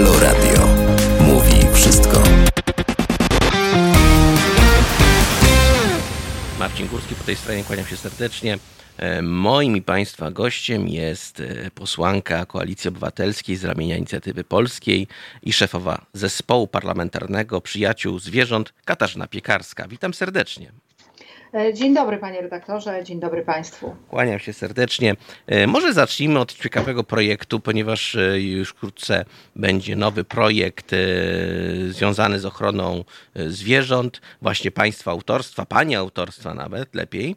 Halo Radio. Mówi wszystko. Marcin Górski po tej stronie, kłaniam się serdecznie. E, moim i Państwa gościem jest e, posłanka Koalicji Obywatelskiej z ramienia Inicjatywy Polskiej i szefowa zespołu parlamentarnego Przyjaciół Zwierząt Katarzyna Piekarska. Witam serdecznie. E, dzień dobry panie redaktorze, dzień dobry państwu. Kłaniam się serdecznie. E, może zacznijmy od ciekawego projektu, ponieważ e, już wkrótce będzie nowy projekt związany z ochroną zwierząt, właśnie państwa autorstwa, pani autorstwa nawet lepiej,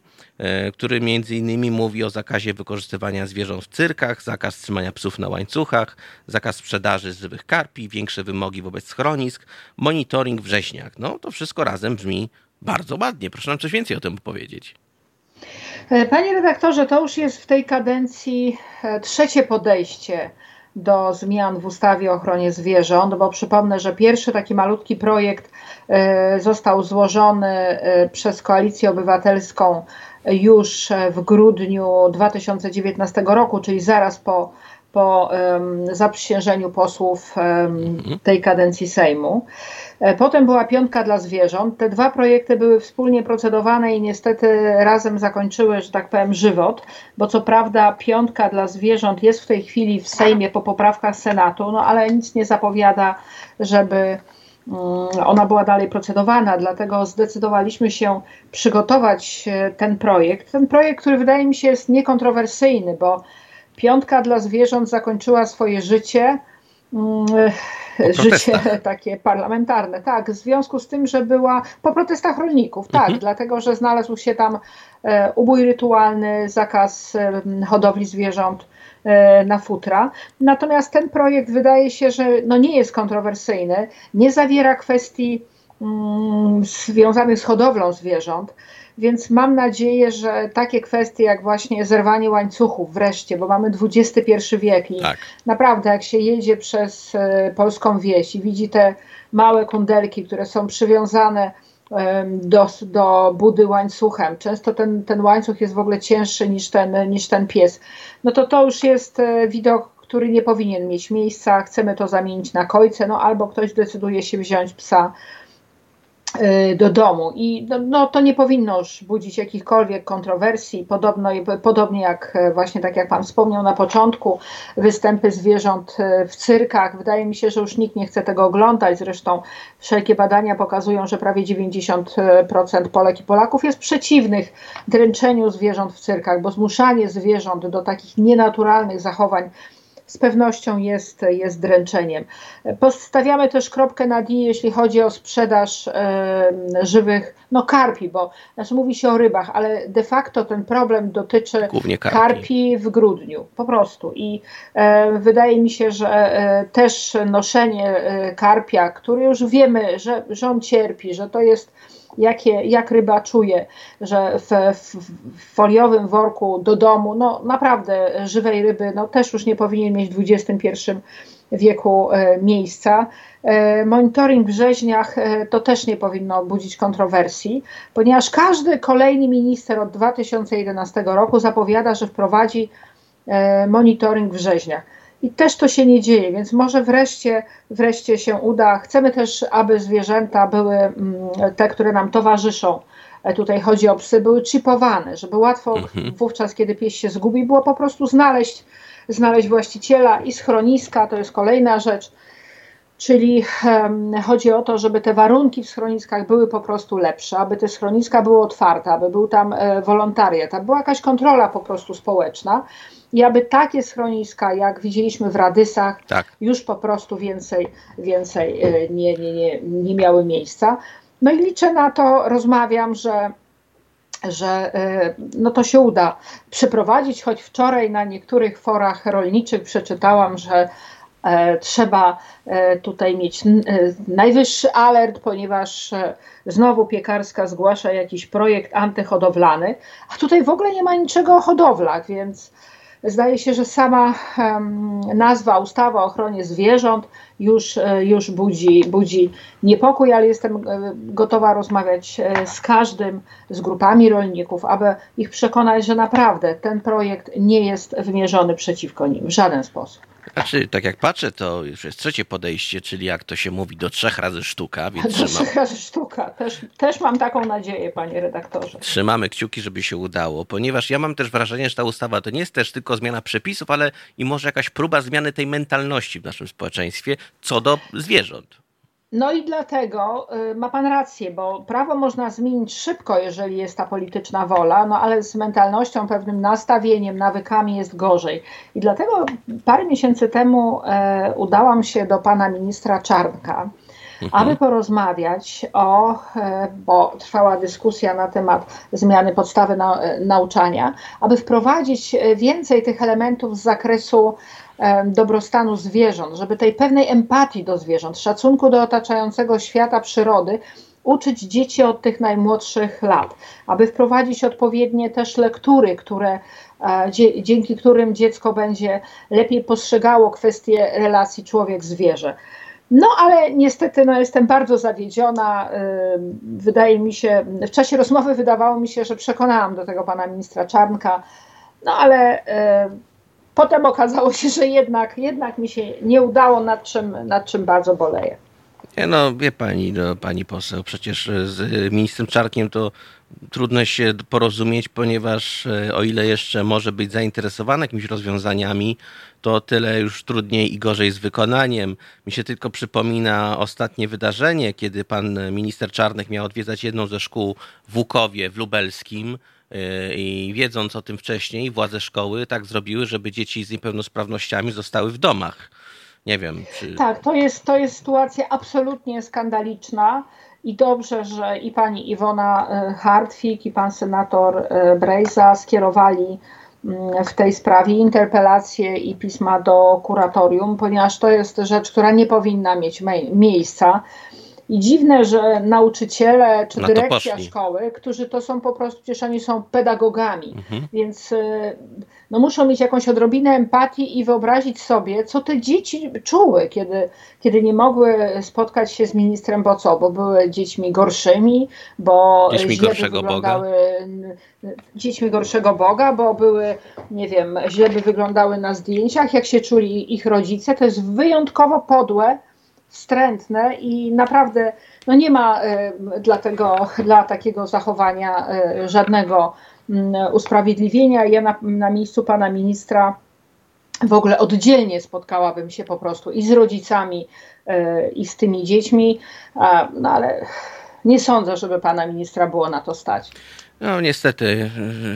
który między innymi mówi o zakazie wykorzystywania zwierząt w cyrkach, zakaz trzymania psów na łańcuchach, zakaz sprzedaży żywych karpi, większe wymogi wobec schronisk, monitoring w rzeźniach. No to wszystko razem brzmi bardzo ładnie. Proszę nam coś więcej o tym powiedzieć. E, panie redaktorze, to już jest w tej kadencji e, trzecie podejście do zmian w ustawie o ochronie zwierząt, bo przypomnę, że pierwszy taki malutki projekt e, został złożony przez Koalicję Obywatelską już w grudniu 2019 roku, czyli zaraz po, po zaprzysiężeniu posłów mhm. tej kadencji Sejmu. E, potem była piątka dla zwierząt. Te dwa projekty były wspólnie procedowane i niestety razem zakończyły, że tak powiem, żywot, bo co prawda piątka dla zwierząt jest w tej chwili w Sejmie po poprawkach Senatu, no ale nic nie zapowiada, żeby mm, ona była dalej procedowana, dlatego zdecydowaliśmy się przygotować e, ten projekt. Ten projekt, który wydaje mi się jest niekontrowersyjny, bo piątka dla zwierząt zakończyła swoje życie mm, życie takie parlamentarne. Tak, w związku z tym, że była po protestach rolników, tak, mhm. dlatego że znalazł się tam e, ubój rytualny, zakaz hodowli zwierząt e, na futra. Natomiast ten projekt wydaje się, że no nie jest kontrowersyjny, nie zawiera kwestii mm, związanych z hodowlą zwierząt. Więc mam nadzieję, że takie kwestie jak właśnie zerwanie łańcuchów wreszcie, bo mamy XXI wiek i tak. naprawdę jak się jedzie przez e, polską wieś i widzi te małe kundelki, które są przywiązane do, do budy łańcuchem. Często ten, ten łańcuch jest w ogóle cięższy niż ten, niż ten pies. No to to już jest e, widok, który nie powinien mieć miejsca. Chcemy to zamienić na kojce, no albo ktoś decyduje się wziąć psa do domu. I no, no, to nie powinno już budzić jakichkolwiek kontrowersji, podobno, podobnie jak e, właśnie tak jak Pan wspomniał na początku, występy zwierząt e, w cyrkach. Wydaje mi się, że już nikt nie chce tego oglądać, zresztą wszelkie badania pokazują, że prawie 90% Polek i Polaków jest przeciwnych dręczeniu zwierząt w cyrkach, bo zmuszanie zwierząt do takich nienaturalnych zachowań z pewnością jest, jest dręczeniem. Postawiamy też kropkę na i, jeśli chodzi o sprzedaż e, żywych no karpi, bo znaczy mówi się o rybach, ale de facto ten problem dotyczy karpi. karpi. w grudniu, po prostu. I e, wydaje mi się, że e, też noszenie e, karpia, który już wiemy, że, że on cierpi, że to jest jakie, jak ryba czuje, że w, w, foliowym worku do domu, no naprawdę żywej ryby, no też już nie powinien mieć w XXI wieku e, miejsca. E, monitoring w rzeźniach e, to też nie powinno budzić kontrowersji, ponieważ każdy kolejny minister od 2011 roku zapowiada, że wprowadzi monitoring w rzeźniach. I też to się nie dzieje, więc może wreszcie, wreszcie się uda. Chcemy też, aby zwierzęta były mm, te, które nam towarzyszą. E, tutaj chodzi o psy, były chipowane, żeby łatwo mhm. wówczas, kiedy pies się zgubi, było po prostu znaleźć, znaleźć właściciela i schroniska. To jest kolejna rzecz. Czyli um, chodzi o to, żeby te warunki w schroniskach były po prostu lepsze, aby te schroniska były otwarte, aby był tam e, wolontariat, aby była jakaś kontrola po prostu społeczna i aby takie schroniska, jak widzieliśmy w Radysach, tak. już po prostu więcej, więcej e, nie, nie, nie, nie miały miejsca. No i liczę na to, rozmawiam, że że e, no to się uda przeprowadzić, choć wczoraj na niektórych forach rolniczych przeczytałam, że e, trzeba tutaj mieć najwyższy alert, ponieważ znowu piekarska zgłasza jakiś projekt antyhodowlany, a tutaj w ogóle nie ma niczego o hodowlach, więc Zdaje się, że sama nazwa ustawa o ochronie zwierząt już, e, już budzi, budzi niepokój, ale jestem e, gotowa rozmawiać e, z każdym, z grupami rolników, aby ich przekonać, że naprawdę ten projekt nie jest wymierzony przeciwko nim w żaden sposób. Znaczy, tak jak patrzę, to już jest trzecie podejście, czyli jak to się mówi, do trzech razy sztuka. Więc do trzymam, trzech razy sztuka. Też, też mam taką nadzieję, panie redaktorze. Trzymamy kciuki, żeby się udało, ponieważ ja mam też wrażenie, że ta ustawa to nie jest też tylko zmiana przepisów, ale i może jakaś próba zmiany tej mentalności w naszym społeczeństwie co do zwierząt. No i dlatego y, ma pan rację, bo prawo można zmienić szybko, jeżeli jest ta polityczna wola, no ale z mentalnością, pewnym nastawieniem, nawykami jest gorzej. I dlatego parę miesięcy temu e, udałam się do pana ministra Czarnka, mhm. aby porozmawiać o, e, bo trwała dyskusja na temat zmiany podstawy na, e, nauczania, aby wprowadzić więcej tych elementów z zakresu dobrostanu zwierząt, żeby tej pewnej empatii do zwierząt, szacunku do otaczającego świata, przyrody, uczyć dzieci od tych najmłodszych lat, aby wprowadzić odpowiednie też lektury, które, e, dzięki którym dziecko będzie lepiej postrzegało kwestie relacji człowiek-zwierzę. No ale niestety no, jestem bardzo zawiedziona. Wydaje mi się, w czasie rozmowy wydawało mi się, że przekonałam do tego pana ministra Czarnka, no ale potem okazało się, że jednak, jednak mi się nie udało, nad czym, nad czym bardzo boleję. Nie no, wie pani, no, pani poseł, przecież z ministrem Czarkiem to trudno się porozumieć, ponieważ e, o ile jeszcze może być zainteresowany jakimiś rozwiązaniami, to tyle już trudniej i gorzej z wykonaniem. Mi się tylko przypomina ostatnie wydarzenie, kiedy pan minister Czarnek miał odwiedzać jedną ze szkół w Łukowie, w Lubelskim, E, i wiedząc o tym wcześniej, władze szkoły tak zrobiły, żeby dzieci z niepełnosprawnościami zostały w domach. Nie wiem. Czy... Tak, to jest, to jest sytuacja absolutnie skandaliczna i dobrze, że i pani Iwona e, Hartwig, i pan senator e, Brejza skierowali mm, w tej sprawie interpelacje i pisma do kuratorium, ponieważ to jest rzecz, która nie powinna mieć miejsca. I dziwne, że nauczyciele czy dyrekcja szkoły, którzy to są po prostu, przecież oni są pedagogami, mhm. więc y, no, muszą mieć jakąś odrobinę empatii i wyobrazić sobie, co te dzieci czuły, kiedy, kiedy nie mogły spotkać się z ministrem, bo co, bo były dziećmi gorszymi, bo dziećmi gorszego wyglądały, Boga. dziećmi gorszego Boga, bo były, nie wiem, źle by wyglądały na zdjęciach, jak się czuli ich rodzice. To jest wyjątkowo podłe, wstrętne i naprawdę no nie ma e, dla, tego, dla takiego zachowania e, żadnego mm, usprawiedliwienia. Ja na, na miejscu pana ministra w ogóle oddzielnie spotkałabym się po prostu i z rodzicami, e, i z tymi dziećmi, no ale nie sądzę, żeby pana ministra było na to stać. No niestety,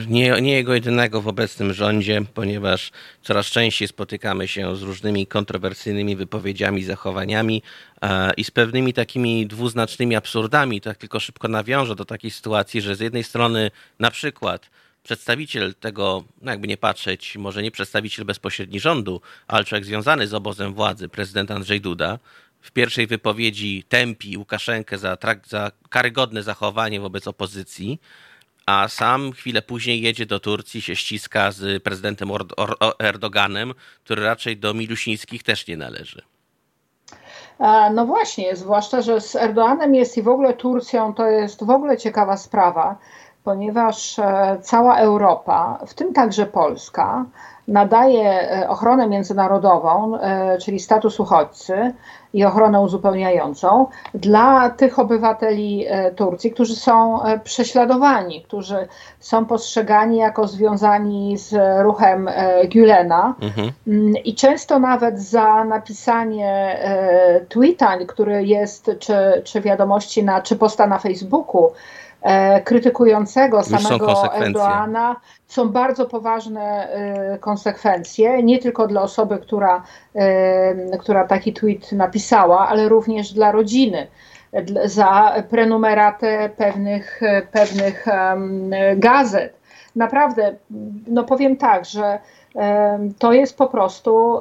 nie, nie jego jedynego w obecnym rządzie, ponieważ coraz częściej spotykamy się z różnymi kontrowersyjnymi wypowiedziami, zachowaniami e, i z pewnymi takimi dwuznacznymi absurdami. Tak tylko szybko nawiążę do takiej sytuacji, że z jednej strony na przykład przedstawiciel tego, no jakby nie patrzeć, może nie przedstawiciel bezpośredni rządu, ale człowiek związany z obozem władzy, prezydent Andrzej Duda, w pierwszej wypowiedzi tępi Łukaszenkę za, za karygodne zachowanie wobec opozycji, a sam chwilę później jedzie do Turcji, się ściska z prezydentem Erdoganem, który raczej do Milusińskich też nie należy. No właśnie, zwłaszcza, że z Erdoganem jest i w ogóle Turcją to jest w ogóle ciekawa sprawa, ponieważ e, cała Europa, w tym także Polska, nadaje e, ochronę międzynarodową, e, czyli status uchodźcy i ochronę uzupełniającą dla tych obywateli e, Turcji, którzy są prześladowani, którzy są postrzegani jako związani z ruchem Gülena mhm. Mm, i często nawet za napisanie tweeta, który jest, czy, czy wiadomości na, czy posta na Facebooku, krytykującego samego Erdoana są bardzo poważne e, konsekwencje, nie tylko dla osoby, która, e, która taki tweet napisała, ale również dla rodziny za prenumeratę pewnych, pewnych gazet. Naprawdę, no powiem tak, że to jest po prostu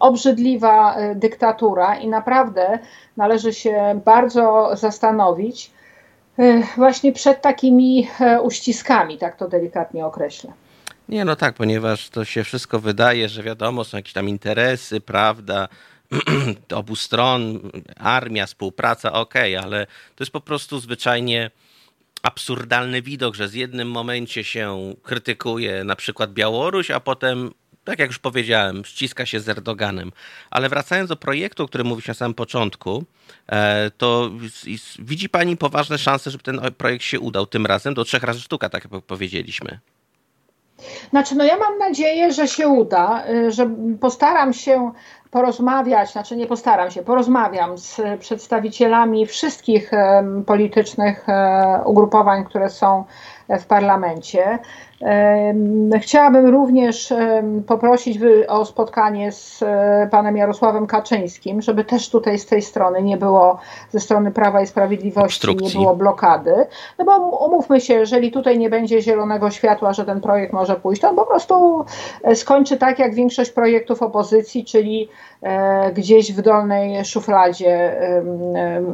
obrzydliwa dyktatura i naprawdę należy się bardzo zastanowić, E, właśnie przed takimi e, uściskami, tak to delikatnie określę. Nie, no tak, ponieważ to się wszystko wydaje, że wiadomo, są jakieś tam interesy, prawda, obu stron, armia, współpraca, okej, okay, ale to jest po prostu zwyczajnie absurdalny widok, że z jednym momencie się krytykuje na przykład Białoruś, a potem tak jak już powiedziałem, ściska się z Erdoganem. Ale wracając do projektu, o którym mówisz na samym początku, e, to widzi Pani poważne szanse, żeby ten projekt się udał tym razem do trzech razy sztuka, tak jak powiedzieliśmy. Znaczy, no ja mam nadzieję, że się uda, y, że postaram się porozmawiać, znaczy nie postaram się, porozmawiam z przedstawicielami wszystkich politycznych e, ugrupowań, które są w parlamencie. Chciałabym również poprosić o spotkanie z e, panem Jarosławem Kaczyńskim, żeby też tutaj z tej strony nie było, ze strony Prawa i Sprawiedliwości Obstrukcji. nie było blokady. No bo umówmy się, jeżeli tutaj nie będzie zielonego światła, że ten projekt może pójść, to on po prostu e, skończy tak jak większość projektów opozycji, czyli e, gdzieś w dolnej szufladzie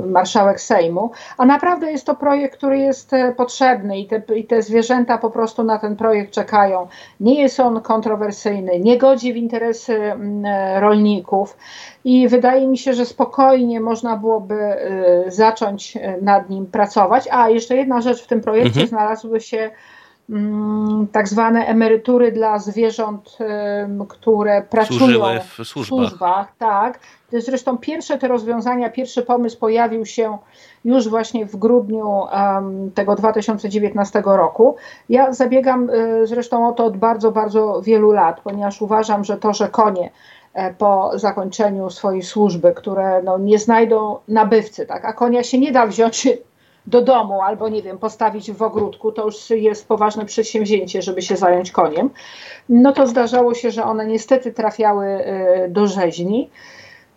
marszałek Sejmu. A naprawdę jest to projekt, który jest potrzebny i te, i te zwierzęta po prostu na ten projekt czekają nie jest on kontrowersyjny, nie godzi w interesy mm, rolników i wydaje mi się, że spokojnie można byłoby y, zacząć y, nad nim pracować. A jeszcze jedna rzecz w tym projekcie mhm. znalazły się tak zwane emerytury dla zwierząt, które pracują w służbach. służbach. Tak. Zresztą pierwsze te rozwiązania, pierwszy pomysł pojawił się już właśnie w grudniu um, tego 2019 roku. Ja zabiegam y, zresztą o to od bardzo, bardzo wielu lat, ponieważ uważam, że to, że konie e, po zakończeniu swojej służby, które no, nie znajdą nabywcy, tak, a konia się nie da wziąć do domu albo nie wiem, postawić w ogródku, to już jest poważne przedsięwzięcie, żeby się zająć koniem. No to zdarzało się, że one niestety trafiały y, do rzeźni.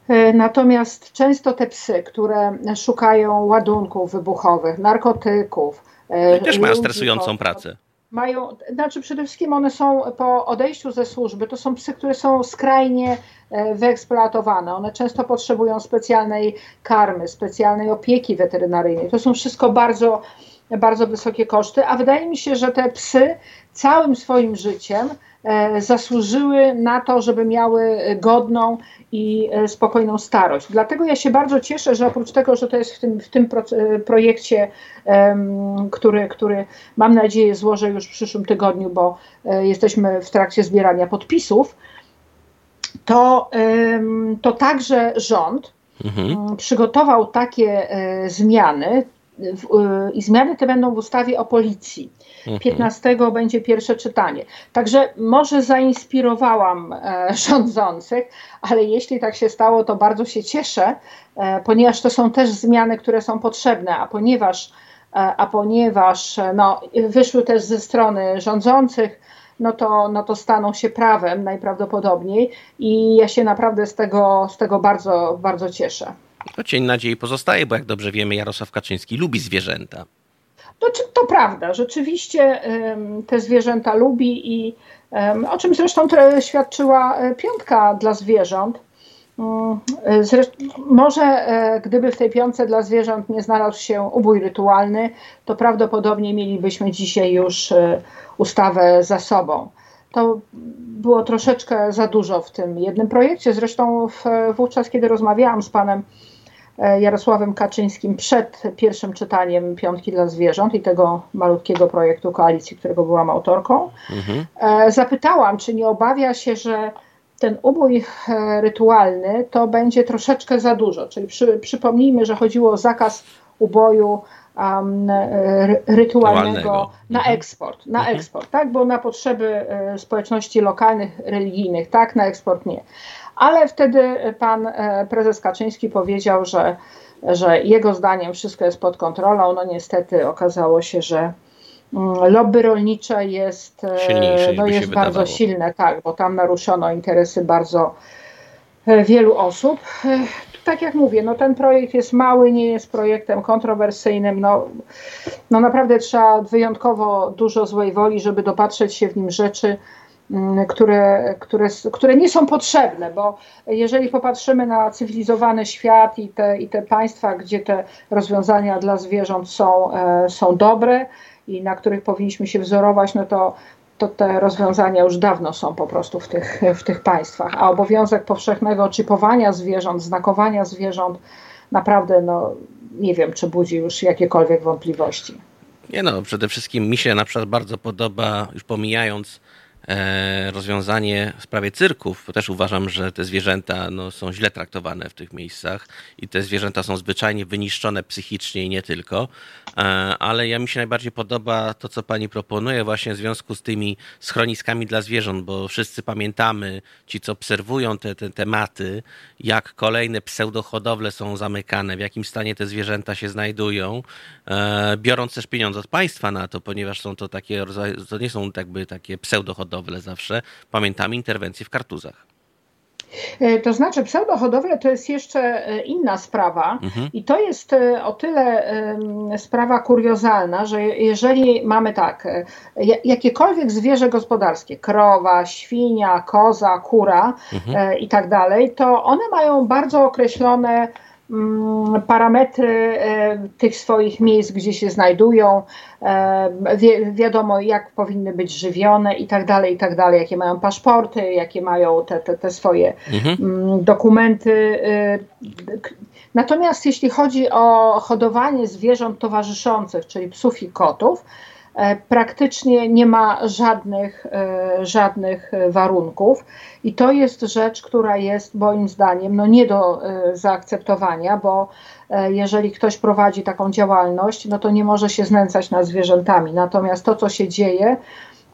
E, natomiast często te psy, które szukają ładunków wybuchowych, narkotyków. E, też mają stresującą pracę. Mają, znaczy przede wszystkim one są po odejściu ze służby, to są psy, które są skrajnie e, wyeksploatowane. One często potrzebują specjalnej karmy, specjalnej opieki weterynaryjnej. To są wszystko bardzo, bardzo wysokie koszty, a wydaje mi się, że te psy całym swoim życiem zasłużyły na to, żeby miały godną i e, spokojną starość. Dlatego ja się bardzo cieszę, że oprócz tego, że to jest w tym, w tym e, projekcie, który, który mam nadzieję złożę już w przyszłym tygodniu, bo jesteśmy w trakcie zbierania podpisów, to, to także rząd mhm. przygotował takie zmiany, i zmiany te będą w ustawie o policji. 15 mhm. będzie pierwsze czytanie. Także może zainspirowałam e, rządzących, ale jeśli tak się stało, to bardzo się cieszę, e, ponieważ to są też zmiany, które są potrzebne, a ponieważ, e, a ponieważ no, wyszły też ze strony rządzących, no to, no to staną się prawem najprawdopodobniej i ja się naprawdę z tego, z tego bardzo, bardzo cieszę. To cień nadziei pozostaje, bo jak dobrze wiemy, Jarosław Kaczyński lubi zwierzęta. To, to prawda, rzeczywiście te zwierzęta lubi i o czym zresztą świadczyła e, piątka dla zwierząt. Mm, zresztą, może e, gdyby w tej piątce dla zwierząt nie znalazł się ubój rytualny, to prawdopodobnie mielibyśmy dzisiaj już e, ustawę za sobą. To było troszeczkę za dużo w tym jednym projekcie. Zresztą w, wówczas, kiedy rozmawiałam z panem E, Jarosławem Kaczyńskim przed pierwszym czytaniem Piątki dla Zwierząt i tego malutkiego projektu koalicji, którego byłam autorką. Mhm. E, zapytałam, czy nie obawia się, że ten ubój e, rytualny to będzie troszeczkę za dużo. Czyli przy, przypomnijmy, że chodziło o zakaz uboju um, rytualnego na mhm. eksport, na mhm. eksport, tak? Bo na potrzeby społeczności lokalnych, religijnych, tak, na eksport nie ale wtedy pan e, prezes Kaczyński powiedział, że, że jego zdaniem wszystko jest pod kontrolą. No niestety okazało się, że mm, lobby rolnicze jest, e, no jest bardzo silne, tak, bo tam naruszono interesy bardzo e, wielu osób. Tak jak mówię, no ten projekt jest mały, nie jest projektem kontrowersyjnym. No, no naprawdę trzeba wyjątkowo dużo złej woli, żeby dopatrzeć się w nim rzeczy, które, które, które nie są potrzebne, bo jeżeli popatrzymy na cywilizowany świat i te, i te państwa, gdzie te rozwiązania dla zwierząt są, e, są dobre i na których powinniśmy się wzorować, no to, to te rozwiązania już dawno są po prostu w tych, w tych państwach. A obowiązek powszechnego czipowania zwierząt, znakowania zwierząt, naprawdę no, nie wiem, czy budzi już jakiekolwiek wątpliwości. Nie no, przede wszystkim mi się na przykład bardzo podoba, już pomijając rozwiązanie w sprawie cyrków, bo też uważam, że te zwierzęta no, są źle traktowane w tych miejscach i te zwierzęta są zwyczajnie wyniszczone psychicznie i nie tylko. E, ale ja mi się najbardziej podoba to, co pani proponuje właśnie w związku z tymi schroniskami dla zwierząt, bo wszyscy pamiętamy, ci co obserwują te, te tematy, jak kolejne pseudohodowle są zamykane, w jakim stanie te zwierzęta się znajdują, e, biorąc też pieniądze od państwa na to, ponieważ są to takie, to nie są jakby takie pseudohodowle zawsze. Pamiętamy interwencje w kartuzach. E, to znaczy, pseudohodowle to jest jeszcze e, inna sprawa mhm. i to jest e, o tyle sprawa kuriozalna, że jeżeli mamy tak, jakiekolwiek zwierzę gospodarskie, krowa, świnia, koza, kura mhm. i tak dalej, to one mają bardzo określone parametry e, tych swoich miejsc, gdzie się znajdują, e, wi wiadomo jak powinny być żywione i tak dalej, i tak dalej, jakie mają paszporty, jakie mają te, te, te swoje mhm. Mm, dokumenty. E, natomiast jeśli chodzi o hodowanie zwierząt towarzyszących, czyli psów i kotów, praktycznie nie ma żadnych, e, żadnych warunków. I to jest rzecz, która jest moim zdaniem no nie do e, zaakceptowania, bo jeżeli ktoś prowadzi taką działalność, no to nie może się znęcać nad zwierzętami. Natomiast to, co się dzieje,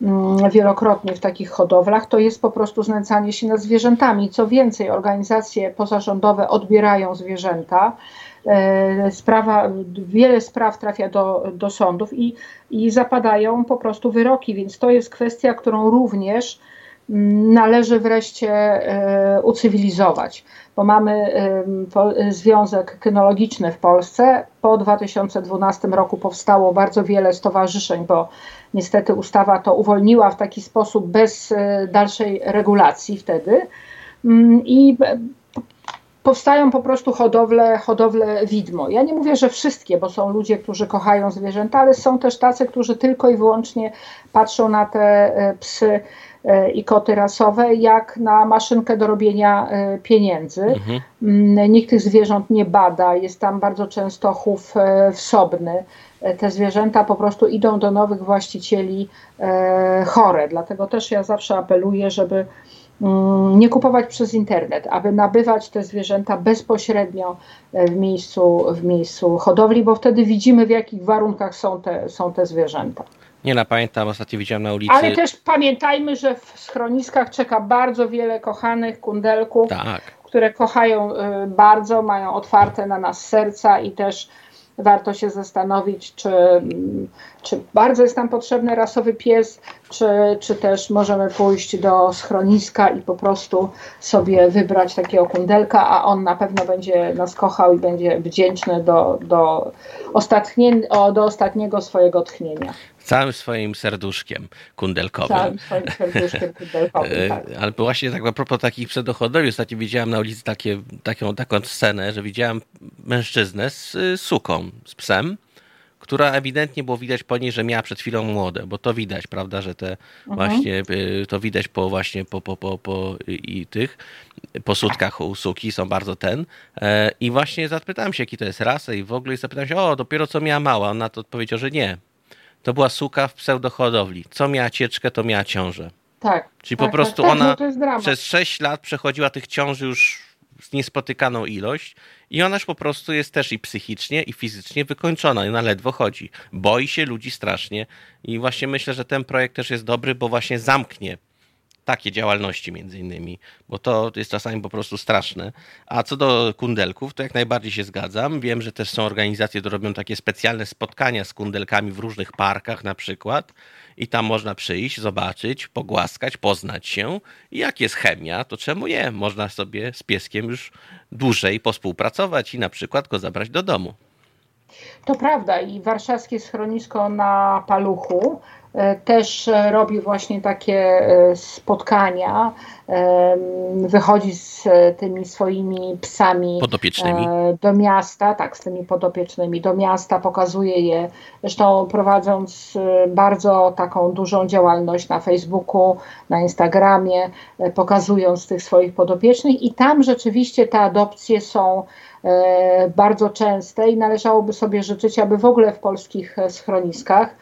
mm, wielokrotnie w takich hodowlach, to jest po prostu znęcanie się nad zwierzętami. Co więcej, organizacje pozarządowe odbierają zwierzęta, E, sprawa, wiele spraw trafia do, do sądów i, i zapadają po prostu wyroki, więc to jest kwestia, którą również mm, należy wreszcie e, ucywilizować, bo mamy Związek Kynologiczny w Polsce. Po 2012 roku powstało bardzo wiele stowarzyszeń, bo niestety ustawa to uwolniła w taki sposób bez e, dalszej regulacji wtedy. Mm, I powstają po prostu hodowle, hodowle widmo. Ja nie mówię, że wszystkie, bo są ludzie, którzy kochają zwierzęta, ale są też tacy, którzy tylko i wyłącznie patrzą na te e, psy e, i koty rasowe, jak na maszynkę do robienia e, pieniędzy. Mhm. Mm, nikt tych zwierząt nie bada, jest tam bardzo często chów wsobny. Te zwierzęta po prostu idą do nowych właścicieli chore. Dlatego też ja zawsze apeluję, żeby nie kupować przez internet, aby nabywać te zwierzęta bezpośrednio e, w miejscu, w miejscu hodowli, bo wtedy widzimy w jakich warunkach są te, są te zwierzęta. Nie no, pamiętam, ostatnio widziałem na ulicy. Ale też pamiętajmy, że w schroniskach czeka bardzo wiele kochanych kundelków, tak. które kochają e, bardzo, mają otwarte na nas serca i też warto się zastanowić, czy, czy bardzo jest nam potrzebny rasowy pies, czy, czy też możemy pójść do schroniska i po prostu sobie wybrać takiego kundelka, a on na pewno będzie nas kochał i będzie wdzięczny do, do, ostatnie, do ostatniego swojego tchnienia całym swoim serduszkiem kundelkowym. Całym swoim serduszkiem kundelkowym, e, tak. Ale właśnie tak a propos takich przedochodowi, ostatnio widziałem na ulicy takie, taką, taką scenę, że widziałem mężczyznę z suką, z psem, która ewidentnie było widać po niej, że miała przed chwilą młode, bo to widać, prawda, że te mhm. właśnie, e, to widać po właśnie po, po, po, po i tych posudkach u suki są bardzo ten e, i właśnie zapytałem się, jaki to jest rasa i w ogóle i zapytałem się, o, dopiero co miała mała, on na to odpowiedział, że nie, to była suka w pseudohodowli. Co miała cieczkę, to miała ciążę. Tak. Czyli tak, po prostu tak, tak, ona no przez 6 lat przechodziła tych ciąży już niespotykaną ilość i ona już po prostu jest też i psychicznie, i fizycznie wykończona. I ona ledwo chodzi. Boi się ludzi strasznie i właśnie myślę, że ten projekt też jest dobry, bo właśnie zamknie takie działalności między innymi, bo to jest czasami po prostu straszne. A co do kundelków, to jak najbardziej się zgadzam. Wiem, że też są organizacje, które robią takie specjalne spotkania z kundelkami w różnych parkach na przykład i tam można przyjść, zobaczyć, pogłaskać, poznać się. I jak jest chemia, to czemu nie? Można sobie z pieskiem już dłużej pospółpracować i na przykład go zabrać do domu. To prawda i warszawskie schronisko na Paluchu też e, robi właśnie takie e, spotkania, wychodzi z tymi swoimi psami do miasta, tak, z tymi podopiecznymi do miasta, pokazuje je, zresztą prowadząc bardzo taką dużą działalność na Facebooku, na Instagramie, pokazując tych swoich podopiecznych i tam rzeczywiście te adopcje są bardzo częste i należałoby sobie życzyć, aby w ogóle w polskich schroniskach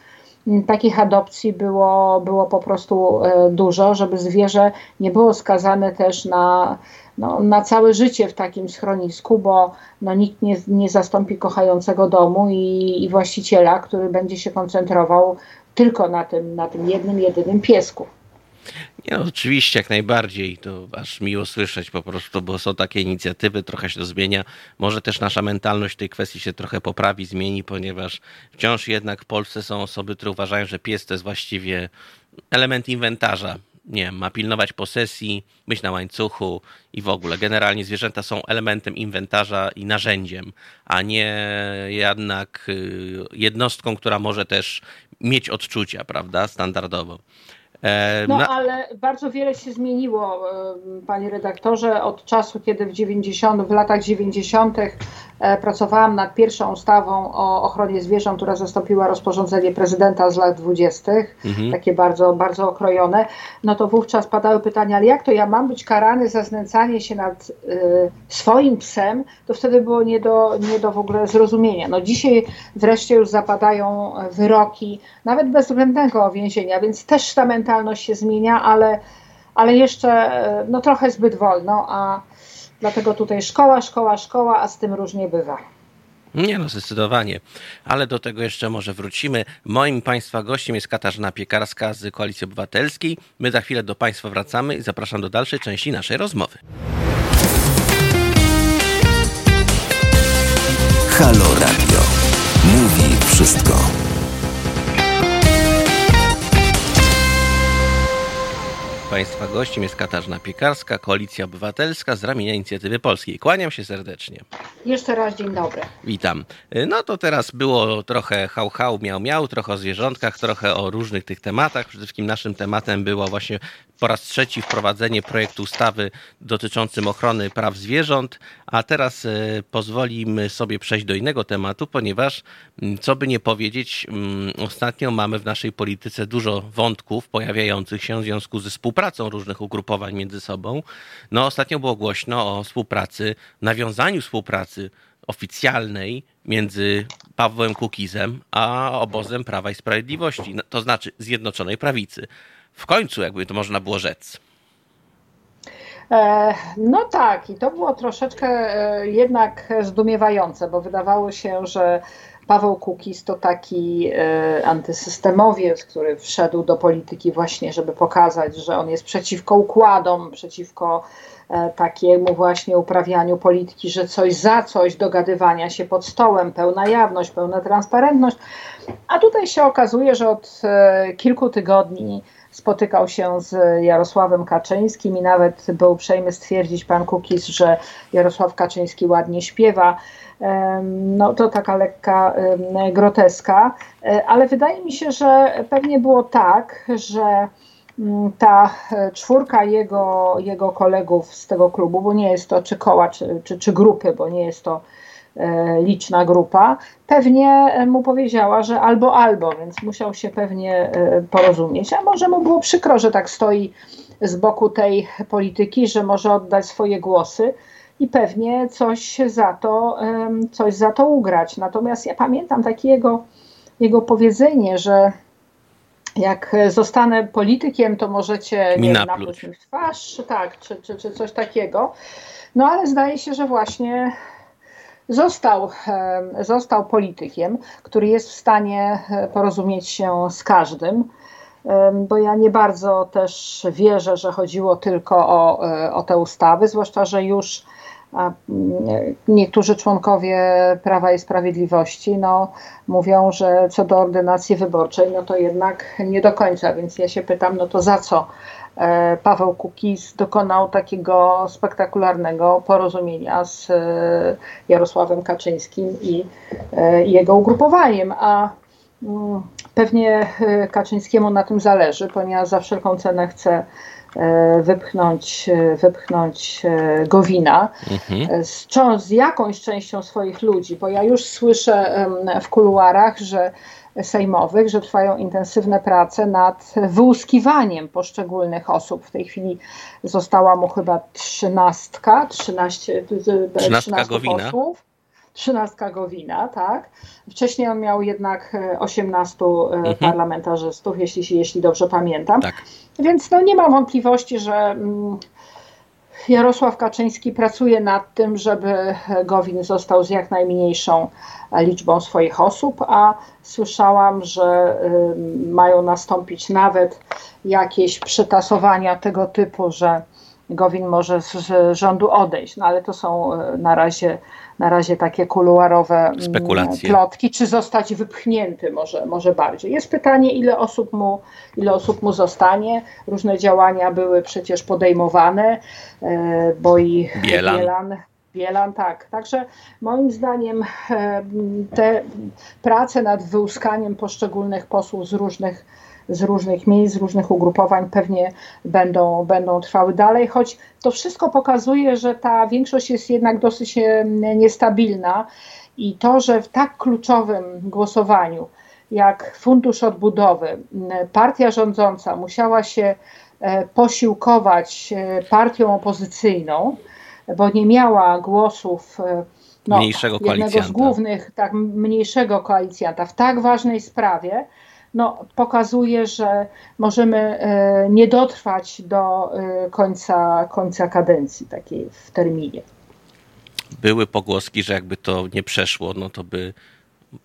takich adopcji było, było po prostu dużo, żeby zwierzę nie było skazane też na, no, na całe życie w takim schronisku, bo no, nikt nie, nie zastąpi kochającego domu i, i właściciela, który będzie się koncentrował tylko na tym, na tym jednym, jedynym piesku. Nie, no, oczywiście, jak najbardziej. To aż miło słyszeć po prostu, bo są takie inicjatywy, trochę się to zmienia. Może też nasza mentalność w tej kwestii się trochę poprawi, zmieni, ponieważ wciąż jednak w Polsce są osoby, które uważają, że pies to jest właściwie element inwentarza. Nie wiem, ma pilnować posesji, być na łańcuchu i w ogóle. Generalnie zwierzęta są elementem inwentarza i narzędziem, a nie jednak y, jednostką, która może też mieć odczucia, prawda, standardowo. E, no ale bardzo wiele się zmieniło, e, panie redaktorze, od czasu, kiedy w 90, w latach 90. E, pracowałam nad pierwszą ustawą o ochronie zwierząt, która zastąpiła rozporządzenie prezydenta z lat 20., mhm. takie bardzo, bardzo okrojone, no to wówczas padały pytania, ale jak to ja mam być karany za znęcanie się nad y, swoim psem? To wtedy było nie do, nie do w ogóle zrozumienia. No dzisiaj wreszcie już zapadają wyroki, nawet bezwzględnego więzienia, więc też ta mentalność się zmienia, ale, ale jeszcze no, trochę zbyt wolno, a Dlatego tutaj szkoła, szkoła, szkoła, a z tym różnie bywa. Nie no, zdecydowanie. Ale do tego jeszcze może wrócimy. Moim Państwa gościem jest Katarzyna Piekarska z Koalicji Obywatelskiej. My za chwilę do Państwa wracamy i zapraszam do dalszej części naszej rozmowy. Halo Radio. Mówi wszystko. Państwa gościem jest Katarzyna Piekarska, Koalicja Obywatelska z ramienia Inicjatywy Polskiej. Kłaniam się serdecznie. Jeszcze raz dzień dobry. Witam. No to teraz było trochę hał-hał, miał-miał, trochę o zwierzątkach, trochę o różnych tych tematach. Przede wszystkim naszym tematem było właśnie po raz trzeci wprowadzenie projektu ustawy dotyczącym ochrony praw zwierząt, a teraz e, pozwolimy sobie przejść do innego tematu, ponieważ co by nie powiedzieć, ostatnio mamy w naszej polityce dużo wątków pojawiających się w związku ze współpracą różnych ugrupowań między sobą. No ostatnio było głośno o współpracy, nawiązaniu współpracy oficjalnej między Pawłem Kukizem a obozem Prawa i Sprawiedliwości, no, to znaczy Zjednoczonej Prawicy w końcu, jakby to można było rzec. E, no tak, i to było troszeczkę e, jednak zdumiewające, bo wydawało się, że Paweł Kukiz to taki e, antysystemowiec, który wszedł do polityki właśnie, żeby pokazać, że on jest przeciwko układom, przeciwko takiemu właśnie uprawianiu polityki, że coś za coś, dogadywania się pod stołem, pełna jawność, pełna transparentność. A tutaj się okazuje, że od kilku tygodni spotykał się z Jarosławem Kaczyńskim i nawet był uprzejmy stwierdzić pan Kukiz, że Jarosław Kaczyński ładnie śpiewa. No to taka lekka groteska, e, ale wydaje mi się, że pewnie było tak, że ta e, czwórka jego, jego kolegów z tego klubu, bo nie jest to czy koła, czy, czy, czy grupy, bo nie jest to E, liczna grupa, pewnie mu powiedziała, że albo albo, więc musiał się pewnie e, porozumieć. A może mu było przykro, że tak stoi z boku tej polityki, że może oddać swoje głosy i pewnie coś za to, coś za to ugrać. Natomiast ja pamiętam takie jego powiedzenie, że jak zostanę politykiem, to możecie mi napluć mi w twarz, tak, czy, czy, czy coś takiego. No ale zdaje się, że właśnie Został, został politykiem, który jest w stanie e, porozumieć się z każdym, bo ja nie bardzo też wierzę, że chodziło tylko o, e, o te ustawy, zwłaszcza, że już niektórzy członkowie Prawa i Sprawiedliwości no, mówią, że co do ordynacji wyborczej, no to jednak nie do końca, więc ja się pytam, no to za co? E, Paweł Kukiz dokonał takiego spektakularnego porozumienia z e, Jarosławem Kaczyńskim i e, jego ugrupowaniem, a mm, pewnie Kaczyńskiemu na tym zależy, ponieważ za wszelką cenę chce wypchnąć, wypchnąć Gowina mhm. z, z jakąś częścią swoich ludzi, bo ja już słyszę w kuluarach, że sejmowych, że trwają intensywne prace nad wyłuskiwaniem poszczególnych osób. W tej chwili została mu chyba trzynastka, trzynaście, trzynastka posłów. Trzynastka Gowina, tak? Wcześniej on miał jednak 18 mhm. parlamentarzystów, jeśli, jeśli dobrze pamiętam. Tak. Więc no, nie mam wątpliwości, że mm, Jarosław Kaczyński pracuje nad tym, żeby Gowin został z jak najmniejszą liczbą swoich osób, a słyszałam, że mają nastąpić nawet jakieś przetasowania tego typu, że Gowin może z rządu odejść, no ale to są e, na razie, na razie takie kuluarowe mm, Spekulacje. plotki, czy zostać wypchnięty może, może bardziej. Jest pytanie, ile osób, mu, ile osób mu zostanie. Różne działania były przecież podejmowane, e, bo i Bielan, Bielan Bielan, tak. Także moim zdaniem e, te prace nad wyłuskaniem poszczególnych posłów z różnych z różnych miejsc, z różnych ugrupowań pewnie będą, będą trwały dalej, choć to wszystko pokazuje, że ta większość jest jednak dosyć e, niestabilna i to, że w tak kluczowym głosowaniu jak Fundusz Odbudowy partia rządząca musiała się e, posiłkować partią opozycyjną, bo nie miała głosów no, mniejszego jednego z głównych, tak, mniejszego koalicjanta w tak ważnej sprawie, no, pokazuje, że możemy e, nie dotrwać do e, końca, końca kadencji takiej w terminie. Były pogłoski, że jakby to nie przeszło, no to by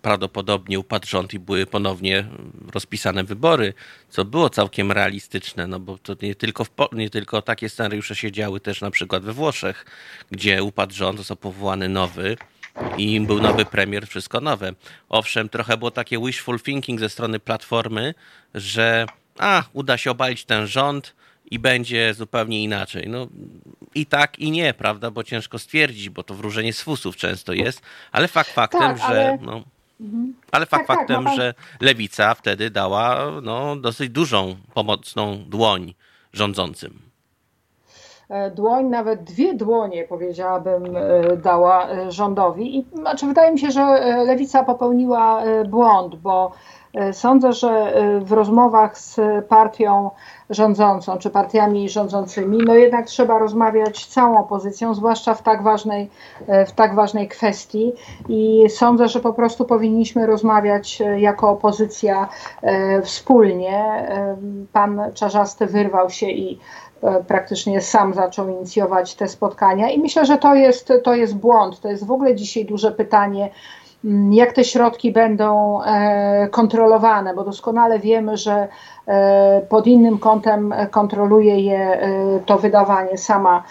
prawdopodobnie upadł rząd i były ponownie rozpisane wybory, co było całkiem realistyczne, no bo to nie tylko, w, nie tylko takie scenariusze się działy też na przykład we Włoszech, gdzie upadł rząd, został powołany nowy i był nowy premier, wszystko nowe. Owszem, trochę było takie wishful thinking ze strony Platformy, że a, uda się obalić ten rząd i będzie zupełnie inaczej. No i tak, i nie, prawda, bo ciężko stwierdzić, bo to wróżenie z fusów często jest, ale fakt faktem, tak, że... Ale... No, mhm. ale fakt tak, faktem, tak, że lewica wtedy dała no, dosyć dużą pomocną dłoń rządzącym. E, dłoń, nawet dwie dłonie, powiedziałabym, e, dała e, rządowi. I znaczy, wydaje mi się, że lewica popełniła błąd, bo sądzę, że w rozmowach z partią rządzącą czy partiami rządzącymi, no jednak trzeba rozmawiać całą opozycją, zwłaszcza w tak ważnej, w tak ważnej kwestii. I sądzę, że po prostu powinniśmy rozmawiać jako opozycja wspólnie. Pan Czarzasty wyrwał się i praktycznie sam zaczął inicjować te spotkania i myślę, że to jest, to jest błąd. To jest w ogóle dzisiaj duże pytanie, jak te środki będą e, kontrolowane, bo doskonale wiemy, że E, pod innym kątem kontroluje je e, to wydawanie sama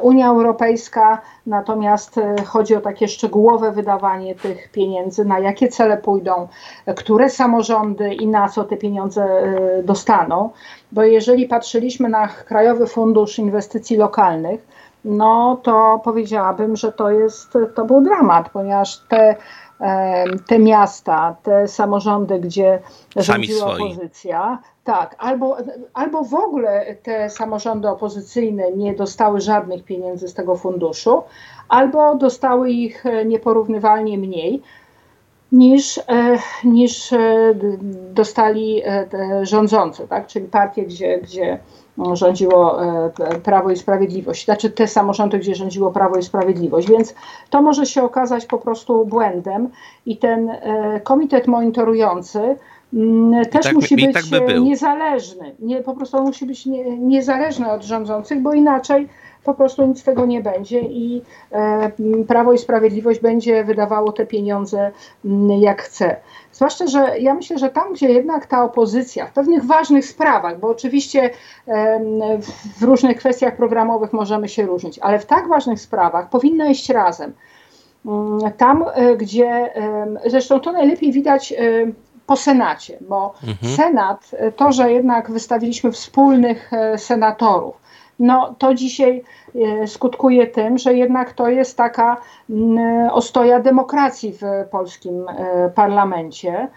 Unia Europejska, natomiast chodzi o takie szczegółowe wydawanie tych pieniędzy, na jakie cele pójdą, które samorządy i na co te pieniądze dostaną. Bo jeżeli patrzyliśmy na Krajowy Fundusz Inwestycji Lokalnych, no to powiedziałabym, że to jest, to był dramat, ponieważ te te miasta, te samorządy, gdzie rządziła opozycja, tak, albo, albo w ogóle te samorządy opozycyjne nie dostały żadnych pieniędzy z tego funduszu, albo dostały ich e, nieporównywalnie mniej niż, e, niż e, dostali rządzący, tak? czyli partie, gdzie, gdzie rządziło Prawo i Sprawiedliwość, znaczy te samorządy, gdzie rządziło Prawo i Sprawiedliwość, więc to może się okazać po prostu błędem i ten komitet monitorujący Mm, też tak, musi być tak by niezależny. Nie, po prostu musi być nie, niezależny od rządzących, bo inaczej po prostu nic z tego nie będzie i e, Prawo i Sprawiedliwość będzie wydawało te pieniądze jak chce. Zwłaszcza, że ja myślę, że tam, gdzie jednak ta opozycja w pewnych ważnych sprawach, bo oczywiście e, w różnych kwestiach programowych możemy się różnić, ale w tak ważnych sprawach powinna iść razem. Mm, tam, e, gdzie zresztą to najlepiej widać po Senacie, bo mhm. Senat, to, że jednak wystawiliśmy wspólnych senatorów, no to dzisiaj e, skutkuje tym, że jednak to jest taka ostoja demokracji w polskim e, parlamencie.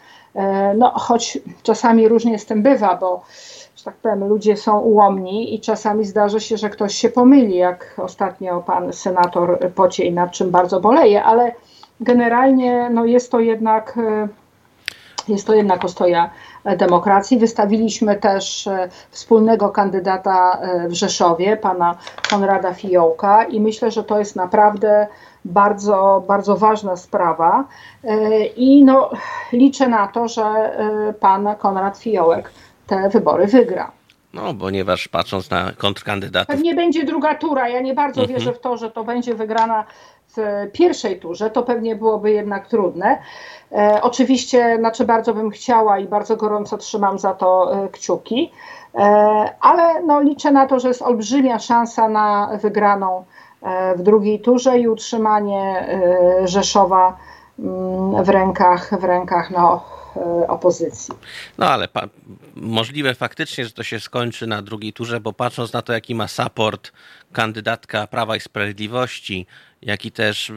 No, choć czasami różnie z tym bywa, bo że tak powiem, ludzie są ułomni i czasami zdarzy się, że ktoś się pomyli, jak ostatnio pan senator Pociej, nad czym bardzo boleje, ale generalnie no, jest to jednak jest to jednak ostoja demokracji. Wystawiliśmy też wspólnego kandydata w Rzeszowie, pana Konrada Fiołka i myślę, że to jest naprawdę bardzo, bardzo ważna sprawa i no, liczę na to, że pan Konrad Fiołek te wybory wygra. No, ponieważ patrząc na kontrkandydatów. Pewnie będzie druga tura. Ja nie bardzo mhm. wierzę w to, że to będzie wygrana w pierwszej turze. To pewnie byłoby jednak trudne. E, oczywiście, znaczy bardzo bym chciała i bardzo gorąco trzymam za to e, kciuki, e, ale no, liczę na to, że jest olbrzymia szansa na wygraną e, w drugiej turze i utrzymanie e, Rzeszowa mm, w rękach, w rękach no, opozycji. No ale pa- możliwe faktycznie, że to się skończy na drugiej turze, bo patrząc na to, jaki ma support kandydatka Prawa i Sprawiedliwości, jaki też,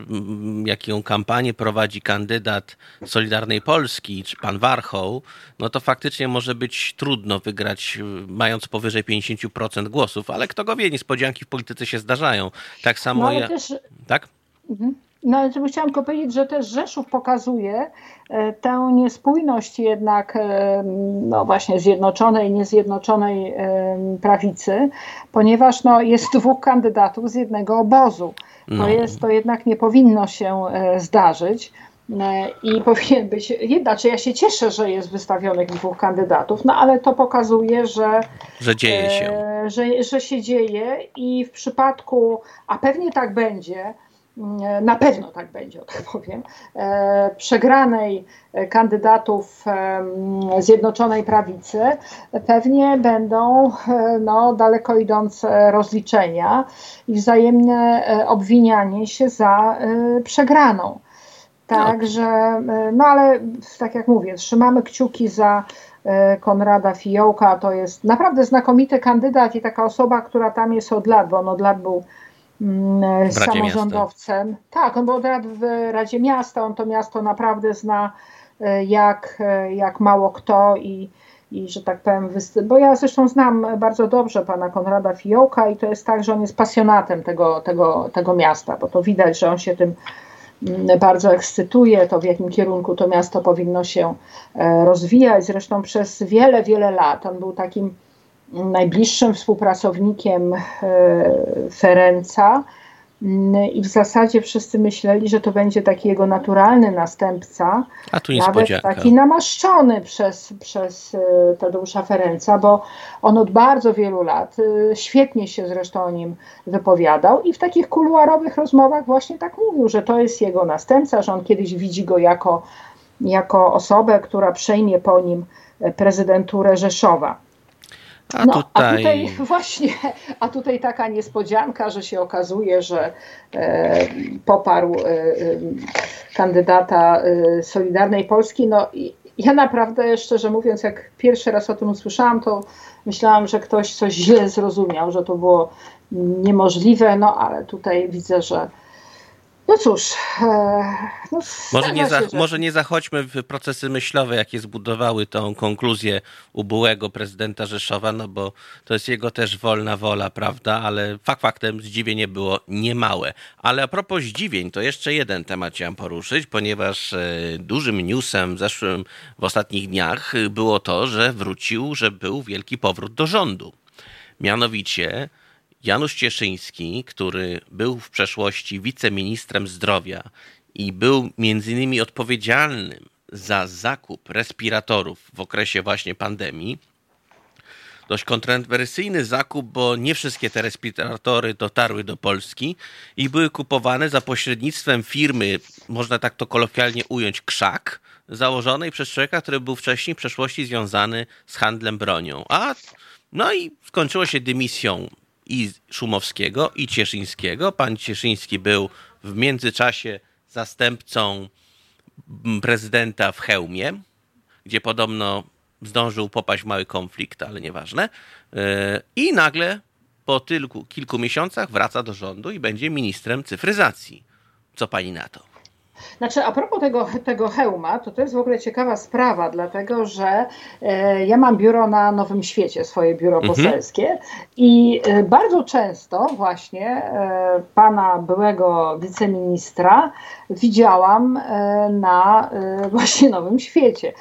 jaką kampanię prowadzi kandydat Solidarnej Polski, czy pan Warchoł, no to faktycznie może być trudno wygrać, mając powyżej 50% głosów, ale kto go wie, niespodzianki w polityce się zdarzają. Tak samo no, ja... Też... Tak? Mhm. No ale chciałam tylko powiedzieć, że też Rzeszów pokazuje e, tę niespójność jednak e, no właśnie zjednoczonej, niezjednoczonej e, prawicy, ponieważ no, jest dwóch kandydatów z jednego obozu. To, no. jest, to jednak nie powinno się zdarzyć. I powinien być, znaczy ja się cieszę, że jest wystawionych dwóch kandydatów, no ale to pokazuje, że, że dzieje się. Że, że się dzieje i w przypadku, a pewnie tak będzie, E, na pewno tak będzie, tak powiem, e, przegranej kandydatów Zjednoczonej Prawicy, pewnie będą e, no, daleko idące rozliczenia i wzajemne obwinianie się za przegraną. Także, no ale tak jak mówię, trzymamy kciuki za Konrada Fiołka. To jest naprawdę znakomity kandydat i taka osoba, która tam jest od lat, bo on od lat był Mm, samorządowcem. Miasta. Tak, on był w Radzie Miasta, on to miasto naprawdę zna e, jak, e, jak mało kto i, i że tak powiem, bo ja zresztą znam bardzo dobrze pana Konrada Fiołka i to jest tak, że on jest pasjonatem tego, tego, tego miasta, bo to widać, że on się tym mm, bardzo ekscytuje, to w jakim kierunku to miasto powinno się e, rozwijać. Zresztą przez wiele, wiele lat on był takim najbliższym współpracownikiem e, Ferenca. I w zasadzie wszyscy myśleli, że to będzie taki jego naturalny następca, A tu nawet taki namaszczony przez, przez e, Tadeusza Ferenca, bo on od bardzo wielu lat e, świetnie się zresztą o nim wypowiadał i w takich kuluarowych rozmowach właśnie tak mówił, że to jest jego następca, że on kiedyś widzi go jako, jako osobę, która przejmie po nim prezydenturę Rzeszowa. A, no, tutaj... a tutaj właśnie, a tutaj taka niespodzianka, że się okazuje, że e, poparł e, e kandydata e, Solidarnej Polski. No ja naprawdę, szczerze mówiąc, jak pierwszy raz o tym usłyszałam, to myślałam, że ktoś coś źle zrozumiał, że to było niemożliwe, no ale tutaj widzę, że no cóż. E, no może, nie za, że... może nie zachodźmy w procesy myślowe, jakie zbudowały tą konkluzję ubyłego prezydenta Rzeszowa, no bo to jest jego też wolna wola, prawda? Ale fakt faktem zdziwienie było niemałe. Ale a propos zdziwień, to jeszcze jeden temat chciałem poruszyć, ponieważ e, dużym newsem w zeszłym, w ostatnich dniach było to, że wrócił, że był wielki powrót do rządu. Mianowicie Janusz Cieszyński, który był w przeszłości wiceministrem zdrowia i był między innymi odpowiedzialnym za zakup respiratorów w okresie właśnie pandemii, dość kontrowersyjny zakup, bo nie wszystkie te respiratory dotarły do Polski i były kupowane za pośrednictwem firmy, można tak to kolokwialnie ująć, krzak, założonej przez człowieka, który był wcześniej w przeszłości związany z handlem bronią. A no i skończyło się dymisją i Szumowskiego, i Cieszyńskiego. Pan Cieszyński był w międzyczasie zastępcą prezydenta w Chełmie, gdzie podobno zdążył popaść w mały konflikt, ale nieważne. E, I nagle po tylku, kilku miesiącach wraca do rządu i będzie ministrem cyfryzacji. Co pani na to? Znaczy, a propos tego, tego hełma, to to jest w ogóle ciekawa sprawa, dlatego że e, ja mam biuro na Nowym Świecie, swoje biuro mhm. poselskie i e, bardzo często właśnie e, pana byłego wiceministra widziałam e, na e, właśnie Nowym Świecie.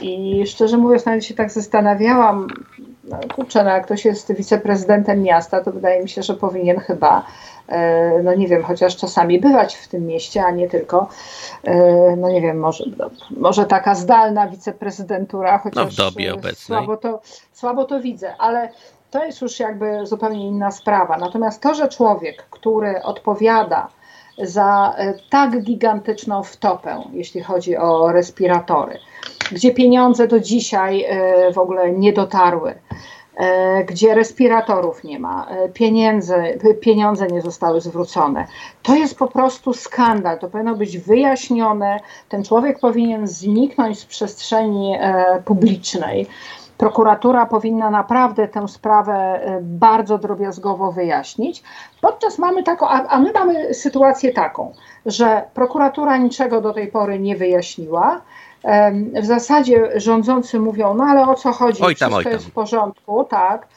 I szczerze mówiąc, nawet się tak zastanawiałam, no, kurczę, no jak ktoś jest wiceprezydentem miasta, to wydaje mi się, że powinien chyba E, no nie wiem, chociaż czasami bywać w tym mieście, a nie tylko, e, no nie wiem, może, no, może taka zdalna wiceprezydentura, chociaż no w dobie obecnej. Słabo, to, słabo to widzę, ale to jest już jakby zupełnie inna sprawa. Natomiast to, że człowiek, który odpowiada za e, tak gigantyczną wtopę, jeśli chodzi o respiratory, gdzie pieniądze do dzisiaj w ogóle nie dotarły, E, gdzie respiratorów nie ma, e, pieniądze, nie zostały zwrócone. To jest po prostu skandal, to powinno być wyjaśnione. Ten człowiek powinien zniknąć z przestrzeni e, publicznej. Prokuratura powinna naprawdę tę sprawę bardzo drobiazgowo wyjaśnić. Podczas mamy taką, a, a my mamy sytuację taką, że prokuratura niczego do tej pory nie wyjaśniła w zasadzie rządzący mówią, no ale o co chodzi, oj tam, wszystko jest w porządku, tak.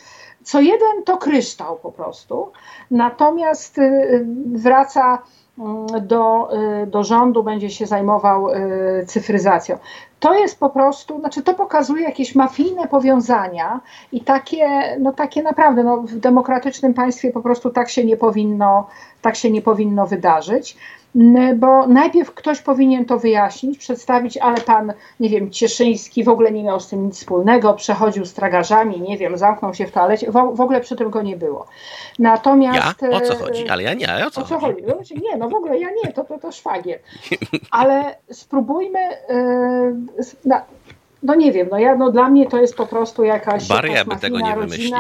Co jeden to kryształ po prostu. Natomiast y, wraca mm, do, y, do rządu, będzie się zajmował y, cyfryzacją. To jest po prostu, znaczy to pokazuje jakieś mafijne powiązania i takie, no takie naprawdę, no w demokratycznym państwie po prostu tak się nie powinno, tak się nie powinno wydarzyć bo najpierw ktoś powinien to wyjaśnić, przedstawić, ale pan, nie wiem, Cieszyński w ogóle nie miał z tym nic wspólnego, przechodził z tragarzami, nie wiem, zamknął się w toalecie, w, w ogóle przy tym go nie było. Natomiast... Ja? O co chodzi? Ale ja nie, o co, o co chodzi? chodzi? nie, no w ogóle ja nie, to, to, to szwagier. Ale spróbujmy... No nie wiem, no, ja, no dla mnie to jest po prostu jakaś... Baria by tego nie wymyślił.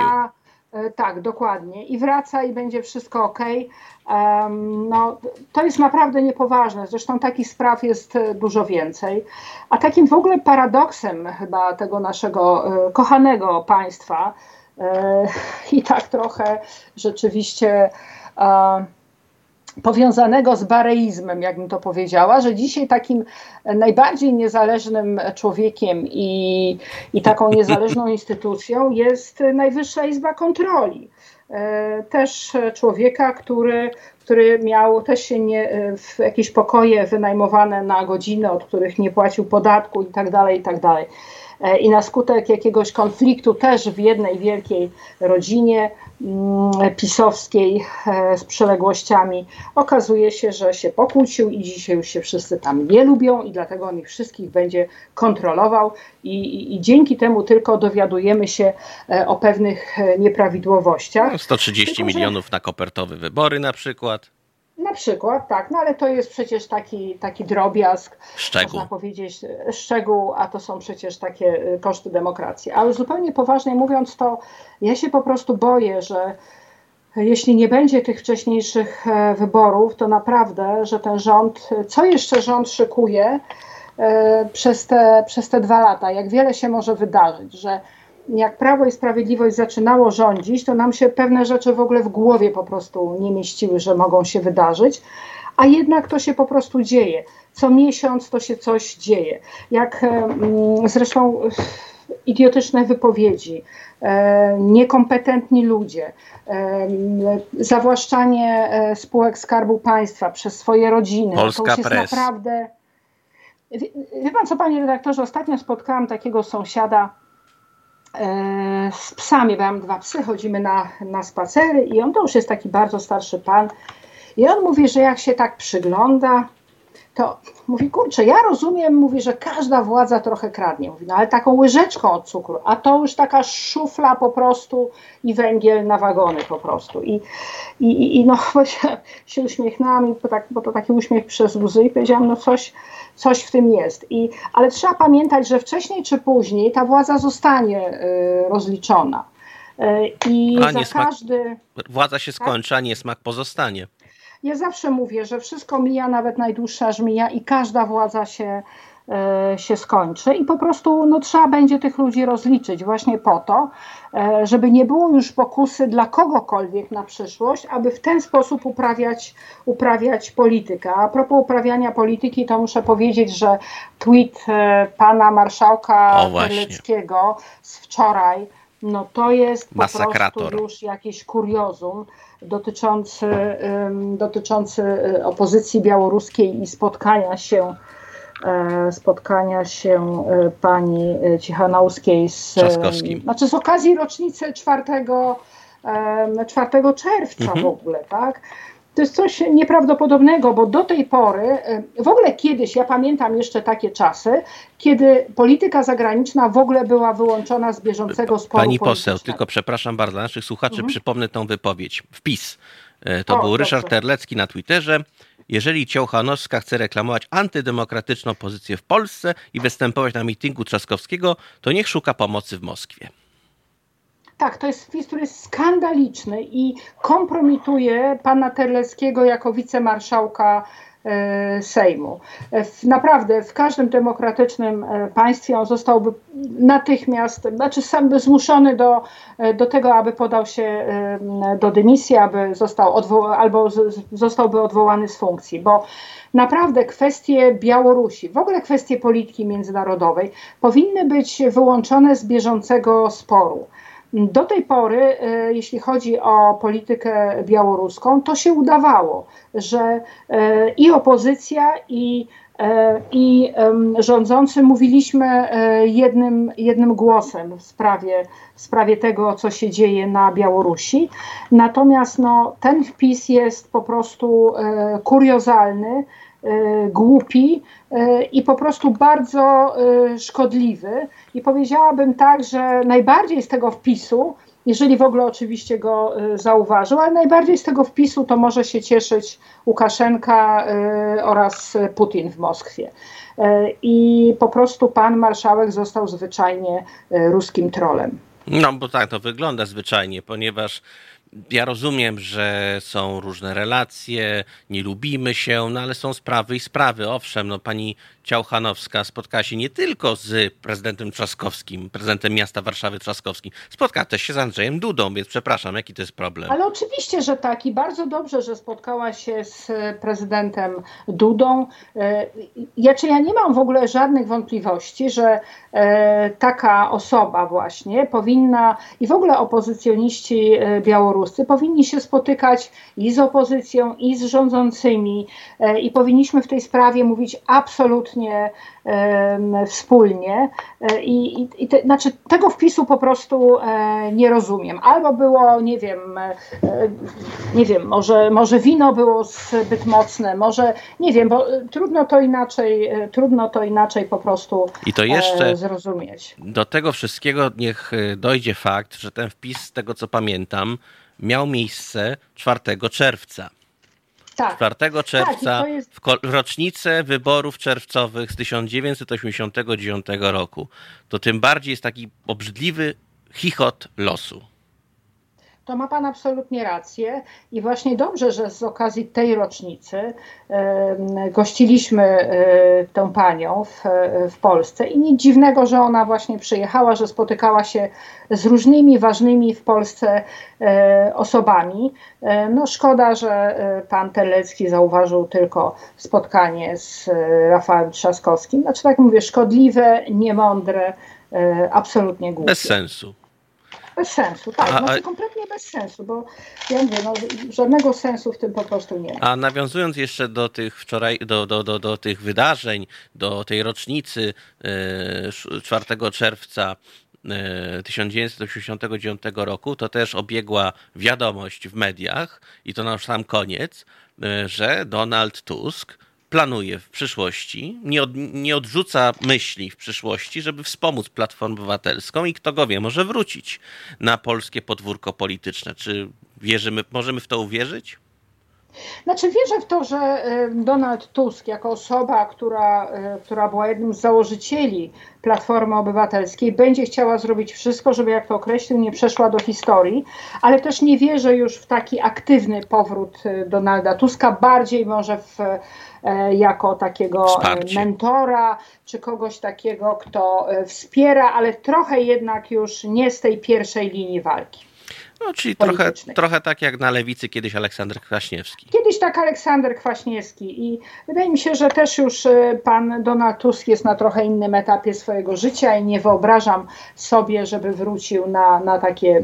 E, tak, dokładnie. I wraca i będzie wszystko ok. No, to jest naprawdę niepoważne. Zresztą takich spraw jest e, dużo więcej. A takim w ogóle paradoksem chyba tego naszego e, kochanego państwa i tak trochę rzeczywiście powiązanego z bareizmem, jakbym to powiedziała, że dzisiaj takim najbardziej niezależnym człowiekiem i, i taką niezależną instytucją jest Najwyższa Izba Kontroli. E, też człowieka, który, który miał też się nie, w jakieś pokoje wynajmowane na godziny, od których nie płacił podatku i tak dalej, i tak dalej. E, i na skutek jakiegoś konfliktu też w jednej wielkiej rodzinie pisowskiej e, z przyległościami okazuje się, że się pokłócił i dzisiaj już się wszyscy tam nie lubią i dlatego on ich wszystkich będzie kontrolował i, i, i dzięki temu tylko dowiadujemy się e, o pewnych nieprawidłowościach. 130 tylko, milionów na kopertowe wybory na przykład. Na przykład, tak, no ale to jest przecież taki, taki drobiazg, szczegół. można powiedzieć, szczegół, a to są przecież takie y, koszty demokracji. Ale zupełnie poważnie mówiąc, to ja się po prostu boję, że jeśli nie będzie tych wcześniejszych e, wyborów, to naprawdę, że ten rząd, co jeszcze rząd szykuje e, przez te, przez te dwa lata, jak wiele się może wydarzyć, że jak Prawo i Sprawiedliwość zaczynało rządzić, to nam się pewne rzeczy w ogóle w głowie po prostu nie mieściły, że mogą się wydarzyć, a jednak to się po prostu dzieje. Co miesiąc to się coś dzieje. Jak zresztą idiotyczne wypowiedzi, e, niekompetentni ludzie, zawłaszczanie e, spółek Skarbu Państwa przez swoje rodziny. Polska to już jest naprawdę. Wie, pan co, panie redaktorze, ostatnio spotkałam takiego sąsiada, z psami, bo mam dwa psy, chodzimy na, na spacery i on to już jest taki bardzo starszy pan. I on mówi, że jak się tak przygląda, to mówi, kurczę, ja rozumiem, mówi, że każda władza trochę kradnie. Mówi, no ale taką łyżeczką od cukru, a to już taka szufla po prostu i węgiel na wagony po prostu. I, i, i no się, się uśmiechnęłam, bo, tak, bo to taki uśmiech przez łzy i powiedziałam, no coś, coś w tym jest. I, ale trzeba pamiętać, że wcześniej czy później ta władza zostanie y, rozliczona. Y, I a za każdy. Władza się skończy, tak? a niesmak pozostanie. Ja zawsze mówię, że wszystko mija, nawet najdłuższa żmija i każda władza się E, się skończy i po prostu no, trzeba będzie tych ludzi rozliczyć właśnie po to, e, żeby nie było już pokusy dla kogokolwiek na przyszłość, aby w ten sposób uprawiać, uprawiać politykę. A propos uprawiania polityki, to muszę powiedzieć, że tweet e, pana marszałka Terleckiego z wczoraj, no to jest po Masakrator. prostu już jakieś kuriozum dotyczący, dotyczący opozycji białoruskiej i spotkania się E, spotkania się e, pani e, Cichanowskiej z, znaczy z okazji rocznicy 4, 4 czerwca mhm. w ogóle, tak? To jest coś nieprawdopodobnego, bo do tej pory, w ogóle kiedyś, ja pamiętam jeszcze takie czasy, kiedy polityka zagraniczna w ogóle była wyłączona z bieżącego sporu Pani poseł, tylko przepraszam bardzo, naszych słuchaczy mhm. przypomnę tą wypowiedź. Wpis. To o, był Ryszard dobrze. Terlecki na Twitterze. Jeżeli Ciołchanowska chce reklamować antydemokratyczną pozycję w Polsce i występować na mitingu Trzaskowskiego, to niech szuka pomocy w Moskwie. Tak, to jest wpis, który jest skandaliczny i kompromituje pana Terleckiego jako wicemarszałka E, Sejmu. Naprawdę w każdym demokratycznym e, państwie on zostałby natychmiast, znaczy sam by zmuszony do, e, do tego, aby podał się do dymisji, aby został albo zostałby odwołany z funkcji, bo naprawdę kwestie Białorusi, w ogóle kwestie polityki międzynarodowej powinny być wyłączone z bieżącego sporu. Do tej pory, e, jeśli chodzi o politykę białoruską, to się udawało, że e, i opozycja, i, e, i rządzący mówiliśmy jednym, jednym głosem w sprawie, w sprawie tego, co się dzieje na Białorusi. Natomiast no, ten wpis jest po prostu kuriozalny głupi e, i po prostu bardzo e, szkodliwy. I powiedziałabym tak, że najbardziej z tego wpisu, jeżeli w ogóle oczywiście go zauważył, ale najbardziej z tego wpisu to może się cieszyć Łukaszenka oraz Putin w Moskwie. I po prostu pan marszałek został zwyczajnie ruskim trolem. No bo tak to wygląda zwyczajnie, ponieważ ja rozumiem, że są różne relacje, nie lubimy się, no ale są sprawy i sprawy. Owszem, no pani Ciałchanowska spotkała się nie tylko z prezydentem Trzaskowskim, prezydentem miasta Warszawy Trzaskowskim, spotkała też się z Andrzejem Dudą, więc przepraszam, jaki to jest problem? Ale oczywiście, że tak i bardzo dobrze, że spotkała się z prezydentem Dudą. E, ja, czy ja nie mam w ogóle żadnych wątpliwości, że e, taka osoba właśnie powinna i w ogóle opozycjoniści e, powinni się spotykać i z opozycją, i z rządzącymi i powinniśmy w tej sprawie mówić absolutnie wspólnie e, i, i, te, znaczy tego wpisu po prostu e, nie rozumiem. Albo było, nie wiem, e, nie wiem, może, może wino było zbyt mocne, może, nie wiem, bo trudno to inaczej, trudno to inaczej po prostu I to jeszcze zrozumieć. Do tego wszystkiego niech dojdzie fakt, że ten wpis, z tego co pamiętam, miał miejsce 4 czerwca. Tak. 4 tak, czerwca tak, jest... w rocznicę wyborów czerwcowych z 1989 roku. To tym bardziej jest taki obrzydliwy chichot losu. To ma Pan absolutnie rację i właśnie dobrze, że z okazji tej rocznicy gościliśmy e, tę panią w, w Polsce i nic dziwnego, że ona właśnie przyjechała, że spotykała się z różnymi ważnymi w Polsce e, osobami. E, no szkoda, że pan Terlecki zauważył tylko spotkanie z Rafałem Trzaskowskim. Znaczy tak mówię, szkodliwe, niemądre, absolutnie głupie. Bez sensu. Bez sensu, tak. A, znaczy kompletnie bez sensu, bo ja mówię, no, żadnego sensu w tym po prostu nie ma. A nawiązując jeszcze do tych wczoraj, do, do, do, do tych wydarzeń, do tej rocznicy 4 e, czerwca 1989 e, roku, to też obiegła wiadomość w mediach i to na sam koniec, e, że Donald Tusk planuje w przyszłości, nie, od, nie odrzuca myśli w przyszłości, żeby wspomóc Platformę Obywatelską i kto go wie, może wrócić na polskie podwórko polityczne. Czy wierzymy, możemy w to uwierzyć? Znaczy wierzę w to, że Donald Tusk jako osoba, która, e, która była jednym z założycieli Platformy Obywatelskiej, będzie chciała zrobić wszystko, żeby jak to określił, nie przeszła do historii, ale też nie wierzę już w taki aktywny powrót e, Donalda Tuska, bardziej może w, jako takiego Wsparcie. mentora, czy kogoś takiego, kto wspiera, ale trochę jednak już nie z tej pierwszej linii walki. No, czyli trochę, trochę tak jak na lewicy kiedyś Aleksander Kwaśniewski. Kiedyś tak Aleksander Kwaśniewski i wydaje mi się, że też już y, pan Donald Tusk jest na trochę innym etapie swojego życia i nie wyobrażam sobie, żeby wrócił na, na takie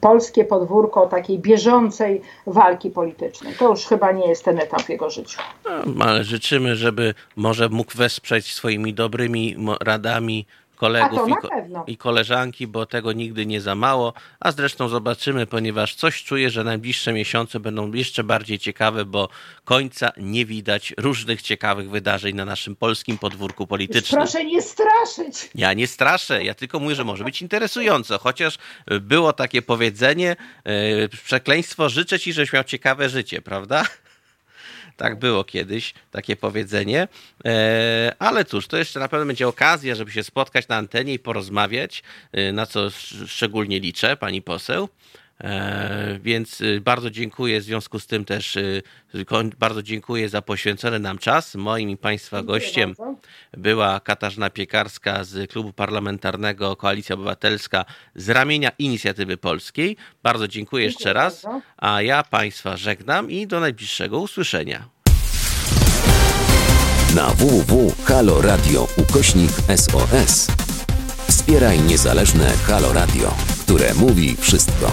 polskie podwórko takiej bieżącej walki politycznej. To już chyba nie jest ten etap jego życiu. No, ale życzymy, żeby może mógł wesprzeć swoimi dobrymi radami kolegów i, ko i, koleżanki, bo tego nigdy nie za mało. A zresztą zobaczymy, ponieważ coś czuję, że najbliższe miesiące będą jeszcze bardziej ciekawe, bo końca nie widać różnych ciekawych wydarzeń na naszym polskim podwórku politycznym. Proszę nie straszyć. Ja nie straszę, ja tylko mówię, że może być interesująco, chociaż było takie powiedzenie, yy, przekleństwo, życzę ci, żebyś miał ciekawe życie, prawda? Tak było kiedyś, takie powiedzenie. E, ale cóż, to jeszcze na pewno będzie okazja, żeby się spotkać na antenie i porozmawiać, e, na co szczególnie liczę, pani poseł. E, więc bardzo dziękuję w związku z tym też bardzo dziękuję za poświęcony nam czas. Moim i Państwa dziękuję gościem bardzo. była Katarzyna Piekarska z Klubu Parlamentarnego Koalicja Obywatelska z ramienia Inicjatywy Polskiej. Bardzo dziękuję, dziękuję jeszcze raz, bardzo. a ja Państwa żegnam i do najbliższego usłyszenia. Na www.haloradio ukośnik SOS wspieraj niezależne Halo Radio, które mówi wszystko